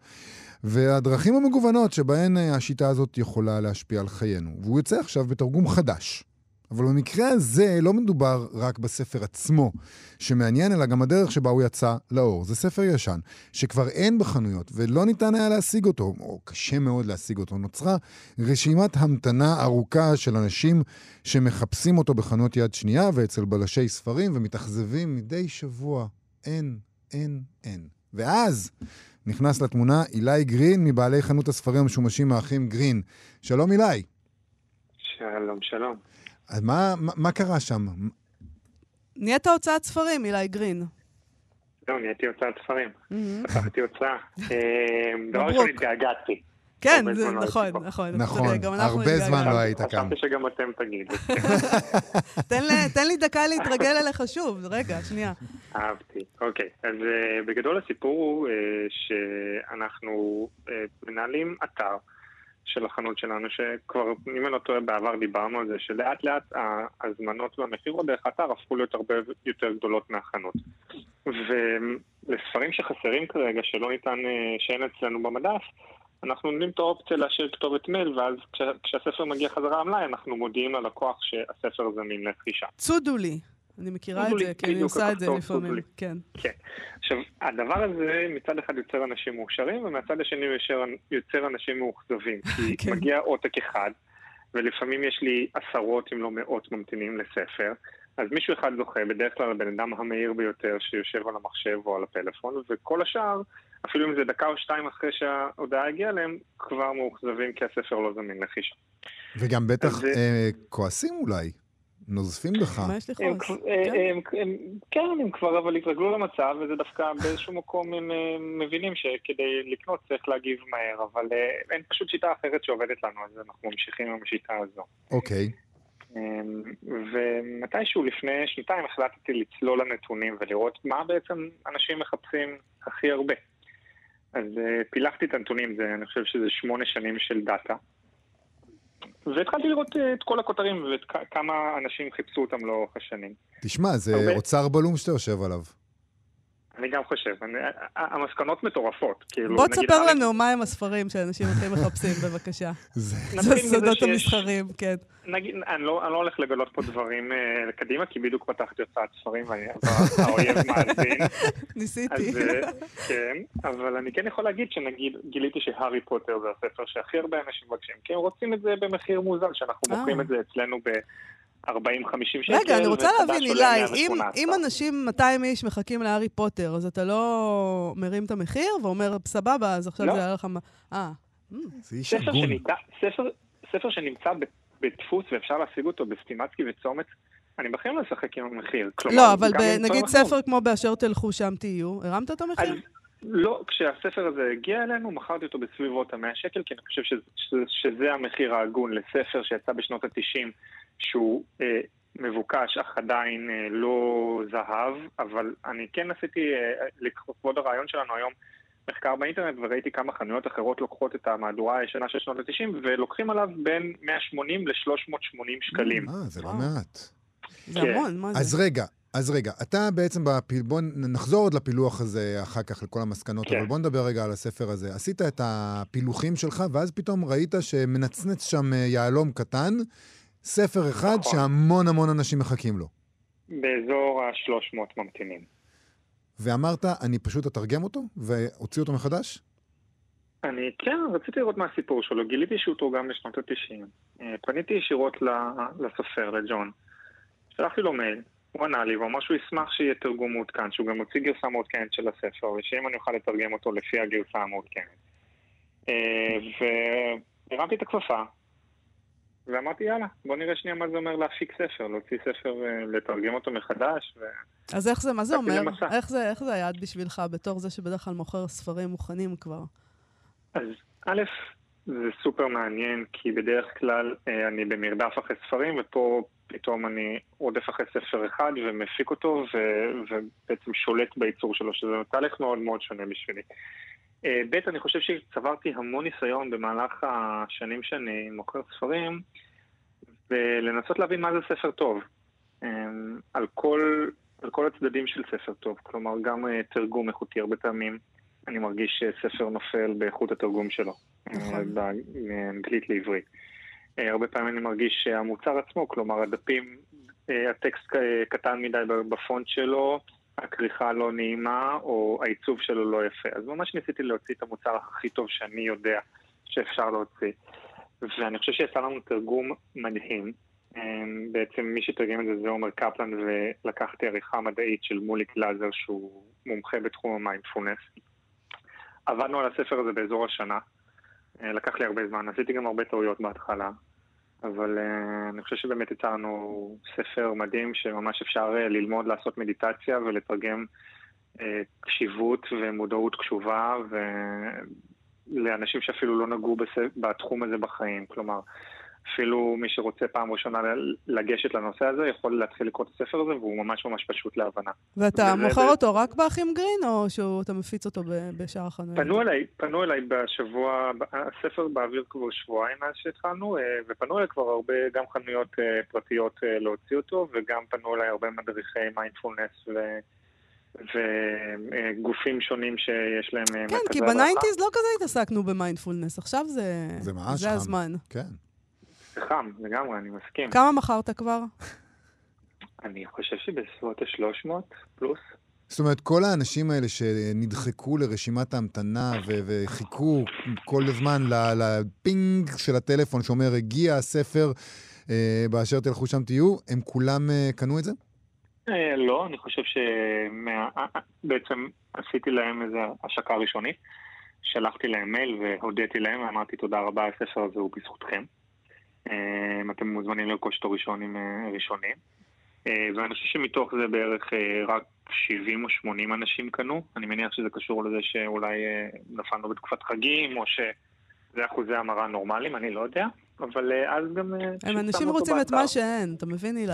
והדרכים המגוונות שבהן אה, השיטה הזאת יכולה להשפיע על חיינו. והוא יוצא עכשיו בתרגום חדש. אבל במקרה הזה לא מדובר רק בספר עצמו שמעניין, אלא גם הדרך שבה הוא יצא לאור. זה ספר ישן, שכבר אין בחנויות ולא ניתן היה להשיג אותו, או קשה מאוד להשיג אותו. נוצרה רשימת המתנה ארוכה של אנשים שמחפשים אותו בחנויות יד שנייה ואצל בלשי ספרים ומתאכזבים מדי שבוע. אין, אין, אין. ואז נכנס לתמונה אילי גרין מבעלי חנות הספרים המשומשים האחים גרין. שלום אילי. שלום, שלום. אז מה, מה, מה קרה שם? נהיית הוצאת ספרים, אילי גרין. לא, נהייתי הוצאת ספרים. פתחתי הוצאה. <laughs> אה, דבר. ראשון התגעגעתי. כן, לא נכון. נכון. נכון, אנחנו הרבה זמן. לא היית כאן. חשבתי שגם אתם תגידו. <laughs> תן לי- תן לי דקה להתרגל אליך שוב. רגע, שנייה. אהבתי. אוקיי, אז אה, בגדול הסיפור הוא אה, שאנחנו אה, מנהלים אתר של החנות שלנו, שכבר, אם אני לא טועה, בעבר דיברנו על זה, שלאט לאט ההזמנות והמכירות דרך האתר הפכו להיות הרבה יותר גדולות מהחנות. ולספרים שחסרים כרגע, שלא ניתן, אה, שאין אצלנו במדף, אנחנו נותנים את האופציה להשאיר כתובת מייל, ואז כש, כשהספר מגיע חזרה למלאי, אנחנו מודיעים ללקוח שהספר זמין לרכישה. צודו לי. אני מכירה את זה, לי, כי אני עושה את זה לפעמים. כן. כן. עכשיו, הדבר הזה מצד אחד יוצר אנשים מאושרים, ומהצד השני יוצר, יוצר אנשים מאוכזבים. כי <laughs> כן. מגיע עותק אחד, ולפעמים יש לי עשרות אם לא מאות ממתינים לספר, אז מישהו אחד זוכה, בדרך כלל הבן אדם המהיר ביותר שיושב על המחשב או על הפלאפון, וכל השאר, אפילו אם זה דקה או שתיים אחרי שההודעה הגיעה אליהם, כבר מאוכזבים כי הספר לא זמין לחישה. וגם בטח אז זה- אה, כועסים אולי, נוזפים בך. מה יש לכעוס? כבר- אה, כן. הם, כן, כבר אבל התרגלו למצב, וזה דווקא באיזשהו מקום הם אה, מבינים שכדי לקנות צריך להגיב מהר, אבל אה, אין פשוט שיטה אחרת שעובדת לנו, אז אנחנו ממשיכים עם השיטה הזו. אוקיי. אמ, ומתישהו לפני שנתיים החלטתי לצלול לנתונים ולראות מה בעצם אנשים מחפשים הכי הרבה. אז פילחתי את הנתונים, זה, אני חושב שזה שמונה שנים של דאטה. והתחלתי לראות אה, את כל הכותרים וכמה אנשים חיפשו אותם לאורך השנים. תשמע, זה הרבה- אוצר בלום שאתה יושב עליו. אני גם חושב, אני, המסקנות מטורפות. כאילו, בוא תספר אריק- לנו מהם הספרים שאנשים הכי מחפשים, בבקשה. זה... זה נתחיל מזה סודות שיש- המסחרים, כן. נגיד, אני לא, אני לא הולך לגלות פה דברים אה, קדימה, כי בדיוק פתחתי הוצאת ספרים ואני, <laughs> האויב מאזין. ניסיתי. אז אה, כן, אבל אני כן יכול להגיד שנגיד גיליתי שהארי פוטר זה הספר שהכי הרבה אנשים מבקשים, כי הם רוצים את זה במחיר מוזל, שאנחנו אה. מוכרים את זה אצלנו ב-40-50 שקל. רגע, אני רוצה להבין, אילי, אם- 118. אם אנשים, 200 איש מחכים להארי פוטר, אז אתה לא מרים את המחיר ואומר, סבבה, אז עכשיו לא. זה יעלה לך... אה, זה איש הגון. שניתן, ספר, ספר שנמצא בדפוס ואפשר להשיג אותו בסטימצקי וצומת, אני בחיים לא אשחק עם המחיר. כלומר, לא, אבל ב- נגיד ספר כמו באשר תלכו שם תהיו, הרמת את אז המחיר? לא, כשהספר הזה הגיע אלינו, מכרתי אותו בסביבות ה-100 שקל, כי אני חושב שזה, שזה, שזה המחיר ההגון לספר שיצא בשנות ה-90, שהוא אה, מבוקש אך עדיין אה, לא זהב, אבל אני כן עשיתי, אה, לכבוד הרעיון שלנו היום, מחקר באינטרנט, וראיתי כמה חנויות אחרות לוקחות את המהדורה הישנה של שנות ה-90, ולוקחים עליו בין 180 ל-380 שקלים. אה, זה לא. מעט. זה כן. המון, מה זה? אז רגע, אז רגע, אתה בעצם בפיל... בוא נחזור עוד לפילוח הזה אחר כך, לכל המסקנות, כן. אבל בוא נדבר רגע על הספר הזה. עשית את הפילוחים שלך, ואז פתאום ראית שמנצנץ שם אה, יהלום קטן, ספר אחד נכון. שהמון המון אנשים מחכים לו. באזור ה-300 ממתינים. ואמרת, אני פשוט אתרגם אותו, ואוציא אותו מחדש? אני כן, רציתי לראות מה הסיפור שלו. גיליתי שהוא תורגם בשנות ה-90. פניתי ישירות לסופר, לג'ון. שלחתי לו מייל, הוא ענה לי, והוא אמר שהוא ישמח שיהיה תרגום מעודכן, שהוא גם הוציא גרסה מעודכנת של הספר, ושאם אני אוכל לתרגם אותו לפי הגרסה המעודכנת. אה, והרמתי את הכפפה, ואמרתי, יאללה, בוא נראה שנייה מה זה אומר להפיק ספר, להוציא ספר, אה, לתרגם אותו מחדש, ו... אז איך זה, מה זה אומר? איך זה, איך זה היה בשבילך, בתור זה שבדרך כלל מוכר ספרים מוכנים כבר? אז א', זה סופר מעניין, כי בדרך כלל אה, אני במרדף אחרי ספרים, ופה פתאום אני רודף אחרי ספר אחד ומפיק אותו, ו- ובעצם שולט בייצור שלו, שזה תהליך מאוד מאוד שונה בשבילי. אה, ב', אני חושב שצברתי המון ניסיון במהלך השנים שאני מוכר ספרים, ולנסות להבין מה זה ספר טוב. אה, על כל, על כל הצדדים של ספר טוב, כלומר גם אה, תרגום איכותי הרבה פעמים. אני מרגיש שספר נופל באיכות התרגום שלו, נכון. ב- מאנגלית לעברית. הרבה פעמים אני מרגיש שהמוצר עצמו, כלומר הדפים, הטקסט קטן מדי בפונט שלו, הכריכה לא נעימה, או העיצוב שלו לא יפה. אז ממש ניסיתי להוציא את המוצר הכי טוב שאני יודע שאפשר להוציא. ואני חושב שיצא לנו תרגום מדהים. אה, בעצם מי שתרגם את זה זה עומר קפלן, ולקחתי עריכה מדעית של מוליק גלאזר, שהוא מומחה בתחום המיינדפולנס. עבדנו על הספר הזה באזור השנה. אה, לקח לי הרבה זמן, עשיתי גם הרבה טעויות בהתחלה, אבל uh, אני חושב שבאמת יצא לנו ספר מדהים שממש אפשר uh, ללמוד לעשות מדיטציה ולתרגם uh, קשיבות ומודעות קשובה ולאנשים שאפילו לא נגעו. בתחום הזה בחיים. כלומר, אפילו מי שרוצה פעם ראשונה לגשת לנושא הזה, יכול להתחיל לקרוא את הספר הזה, והוא ממש ממש פשוט להבנה. ואתה וזה- מוכר זה- אותו רק באחים גרין, או שאתה מפיץ אותו בשאר החנויות? פנו אליי, פנו אליי בשבוע, הספר באוויר כבר שבועיים מאז שהתחלנו, אה, ופנו אליי כבר הרבה, גם חנויות אה, פרטיות אה, להוציא אותו, וגם פנו אליי הרבה מדריכי מיינדפולנס ו... וגופים שונים שיש להם כן, כי. ב nineties לא כזה התעסקנו במיינדפולנס, עכשיו זה... זה ממש זה. הזמן. כן. זה חם, לגמרי, אני מסכים. כמה מכרת כבר? אני חושב שבסביבות ה-300 פלוס. זאת אומרת, כל האנשים האלה שנדחקו לרשימת ההמתנה ו- וחיכו כל הזמן ל- ל ping של הטלפון שאומר, הגיע הספר, אה, באשר תלכו שם תהיו, הם כולם אה, קנו את זה? אה, לא, אני חושב שבעצם עשיתי להם איזו השקה ראשונית. שלחתי להם מייל והודיתי להם, ואמרתי תודה רבה, הספר הזה הוא בזכותכם. אה, אתם מוזמנים לרכוש אותו ראשונים אה, ראשונים. אה, ואני חושב שמתוך זה בערך רק 70 או 80 אנשים קנו. אני מניח שזה קשור לזה שאולי נפלנו בתקופת חגים, או שזה אחוזי המרה נורמליים, אני לא יודע. אבל אז גם... הם אנשים רוצים את. מה שאין, אתה מבין, אילי?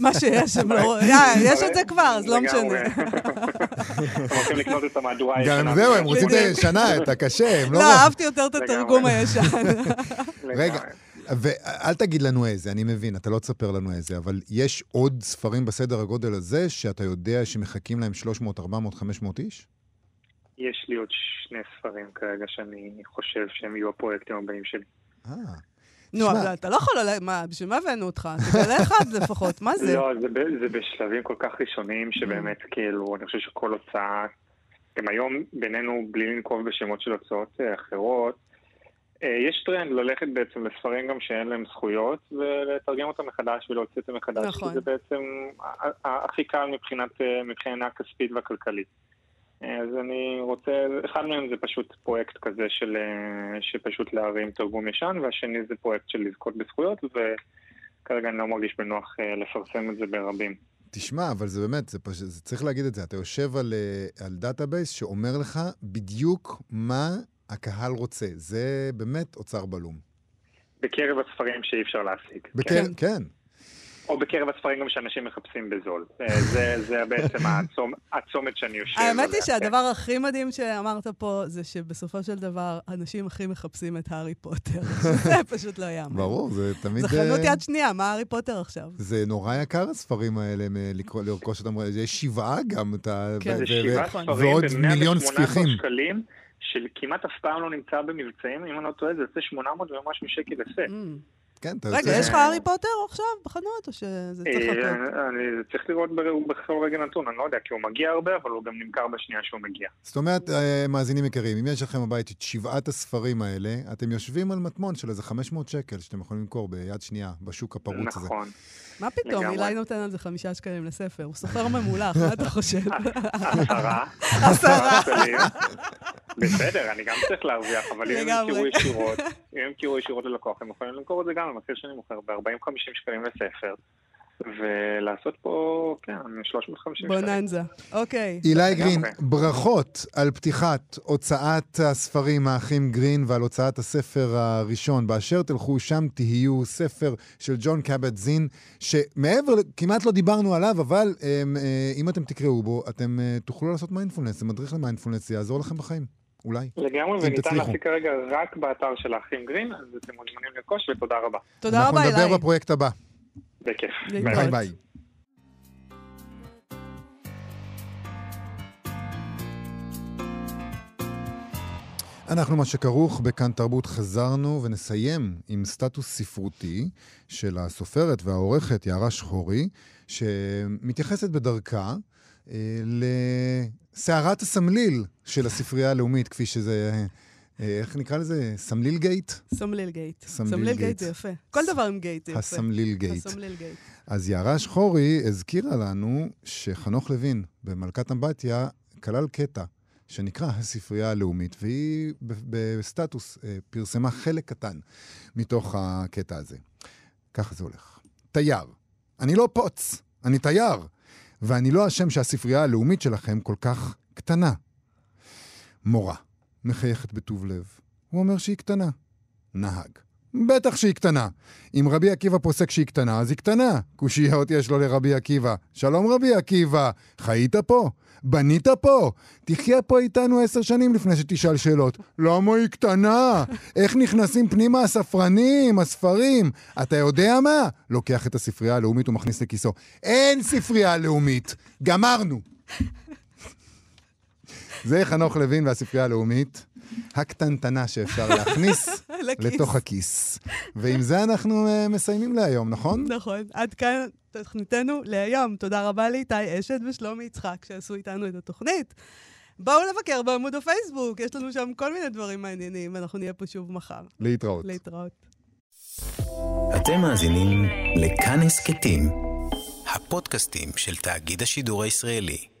מה שיש, הם לא... <laughs> יש את זה כבר, אז לא. משנה. <laughs> הם הולכים לקנות את המהדורה הישנה. גם זהו, הם רוצים את. הישנה, את הקשה, הם לא... לא, אהבתי יותר את. התרגום הישן. <laughs> רגע. ואל תגיד לנו איזה, אני מבין, אתה לא תספר לנו איזה, אבל יש עוד ספרים בסדר הגודל הזה, שאתה יודע שמחכים להם 300, 400, 500 איש? יש לי עוד שני ספרים כרגע שאני חושב שהם יהיו הפרויקטים הבאים שלי. אה, נו. אבל אתה לא יכול... מה, בשביל מה הבאנו אותך? תגלה אחד <laughs> לפחות, מה זה? לא, זה, ב- זה בשלבים כל כך ראשונים שבאמת, כאילו, אני חושב שכל הוצאה, גם היום בינינו, בלי לנקוב בשמות של הוצאות אה, אחרות, יש טרנד ללכת בעצם לספרים גם שאין להם זכויות, ולתרגם אותם מחדש ולהוציא אותם מחדש, נכון. כי זה בעצם הכי קל מבחינת, אה, מבחינה כספית והכלכלית. אה, אז אני רוצה, אחד מהם זה פשוט פרויקט כזה של, אה, שפשוט להרים תרגום ישן, והשני זה פרויקט של לזכות בזכויות, וכרגע אני לא מרגיש בנוח אה, לפרסם את זה ברבים. תשמע, אבל זה באמת, זה פשוט, זה צריך להגיד את זה. אתה יושב על, אה, על database שאומר לך בדיוק מה הקהל רוצה. זה באמת אוצר בלום. בקרב הספרים שאי אפשר להשיג. בקר... כן. כן. או בקרב הספרים גם שאנשים מחפשים בזול. אה, זה, זה בעצם הצומ, הצומת שאני יושב האמת היא עליה. שהדבר הכי מדהים שאמרת פה, זה שבסופו של דבר, אנשים הכי מחפשים את הארי פוטר. <laughs> זה פשוט לא יאמן. ברור, זה תמיד... זה חנות אה, יד שנייה, מה הארי פוטר עכשיו? זה נורא יקר הספרים האלה, לרכוש אותם. יש שבעה גם, אתה... כן. זה שבעה. ספרים ועוד ב- מיליון 118 ספיחים. שקלים, שכמעט אף פעם לא נמצא במבצעים, אם אני לא טועה, זה יוצא 800 ומשהו שקל לסט. Mm. כן, אתה רגע. יש לך הארי פוטר עכשיו בחנות, או שזה צריך לחכות? אה, אני צריך לראות בכל רגע נתון, אני לא יודע, כי הוא מגיע הרבה, אבל הוא גם נמכר בשנייה שהוא מגיע. זאת אומרת, אה, מאזינים יקרים, אם יש לכם בבית את שבעת הספרים האלה, אתם יושבים על מטמון של איזה 500 שקל שאתם יכולים למכור ביד שנייה, בשוק הפרוץ הזה. נכון. מה פתאום. אילי נותן על זה חמישה שקלים לספר. הוא סופר ממולח, מה אתה חושב? <laughs> עשרה. <laughs> עשרה. בסדר, אני גם צריך להרוויח, אבל אם הם. ימכרו ישירות, אם הם ימכרו ישירות ללקוח, הם יכולים למכור את זה גם במחיר שאני מוכר ב-40-50 שקלים לספר, ולעשות פה, כן, 350 שקלים. בוננזה. אוקיי. אילי גרין. ברכות על פתיחת הוצאת הספרים האחים גרין ועל הוצאת הספר הראשון. באשר תלכו שם תהיו ספר של ג'ון קאבט זין, שמעבר, כמעט לא דיברנו עליו, אבל אמ, אה, אם אתם תקראו בו, אתם אה, תוכלו לעשות מיינדפולנס. זה מדריך למיינדפולנס, זה יעזור לכם בחיים. אולי. לגמרי, וניתן. להשיג כרגע רק באתר של האחים גרין, אז אתם מוזמנים לרכוש, ותודה רבה. תודה רבה, אנחנו אילי. נדבר בפרויקט הבא. בכיף. ביי ביי. אנחנו מה שכרוך בכאן תרבות חזרנו ונסיים עם סטטוס ספרותי של הסופרת והעורכת יערה שחורי, שמתייחסת בדרכה אה, לסערת הסמליל של הספרייה הלאומית, כפי שזה, אה, איך נקרא לזה? סמליל גייט? סמליל גייט. סמליל גייט. זה יפה. כל דבר עם גייט זה יפה. הסמליל גייט. הסמליל גייט. אז יערה שחורי הזכירה לנו שחנוך לוין במלכת אמבטיה כלל קטע שנקרא הספרייה הלאומית, והיא בסטטוס אה, פרסמה חלק קטן מתוך הקטע הזה. ככה זה הולך. תייר. אני לא פוץ, אני תייר, ואני לא אשם שהספרייה הלאומית שלכם כל כך קטנה. מורה, מחייכת בטוב לב. הוא אומר שהיא קטנה. נהג, בטח שהיא קטנה. אם רבי עקיבא פוסק שהיא קטנה, אז היא קטנה. קושיות יש לו לרבי עקיבא. שלום רבי עקיבא, חיית פה? בנית פה? תחיה פה איתנו עשר שנים לפני שתשאל שאלות. <laughs> למה היא קטנה? איך נכנסים פנימה הספרנים, הספרים? אתה יודע מה? לוקח את הספרייה הלאומית ומכניס לכיסו. אין ספרייה לאומית! גמרנו! <laughs> זה חנוך לוין והספרייה הלאומית. הקטנטנה שאפשר להכניס. <laughs> לתוך הכיס. ועם זה אנחנו uh, מסיימים להיום, נכון? נכון. עד כאן תוכניתנו להיום. תודה רבה לאיתי אשת ושלומי יצחק שעשו איתנו את התוכנית. בואו לבקר בעמוד הפייסבוק, יש לנו שם כל מיני דברים מעניינים, ואנחנו נהיה פה שוב מחר. להתראות. להתראות. אתם מאזינים לכאן הסכתים, הפודקאסטים של תאגיד השידור הישראלי.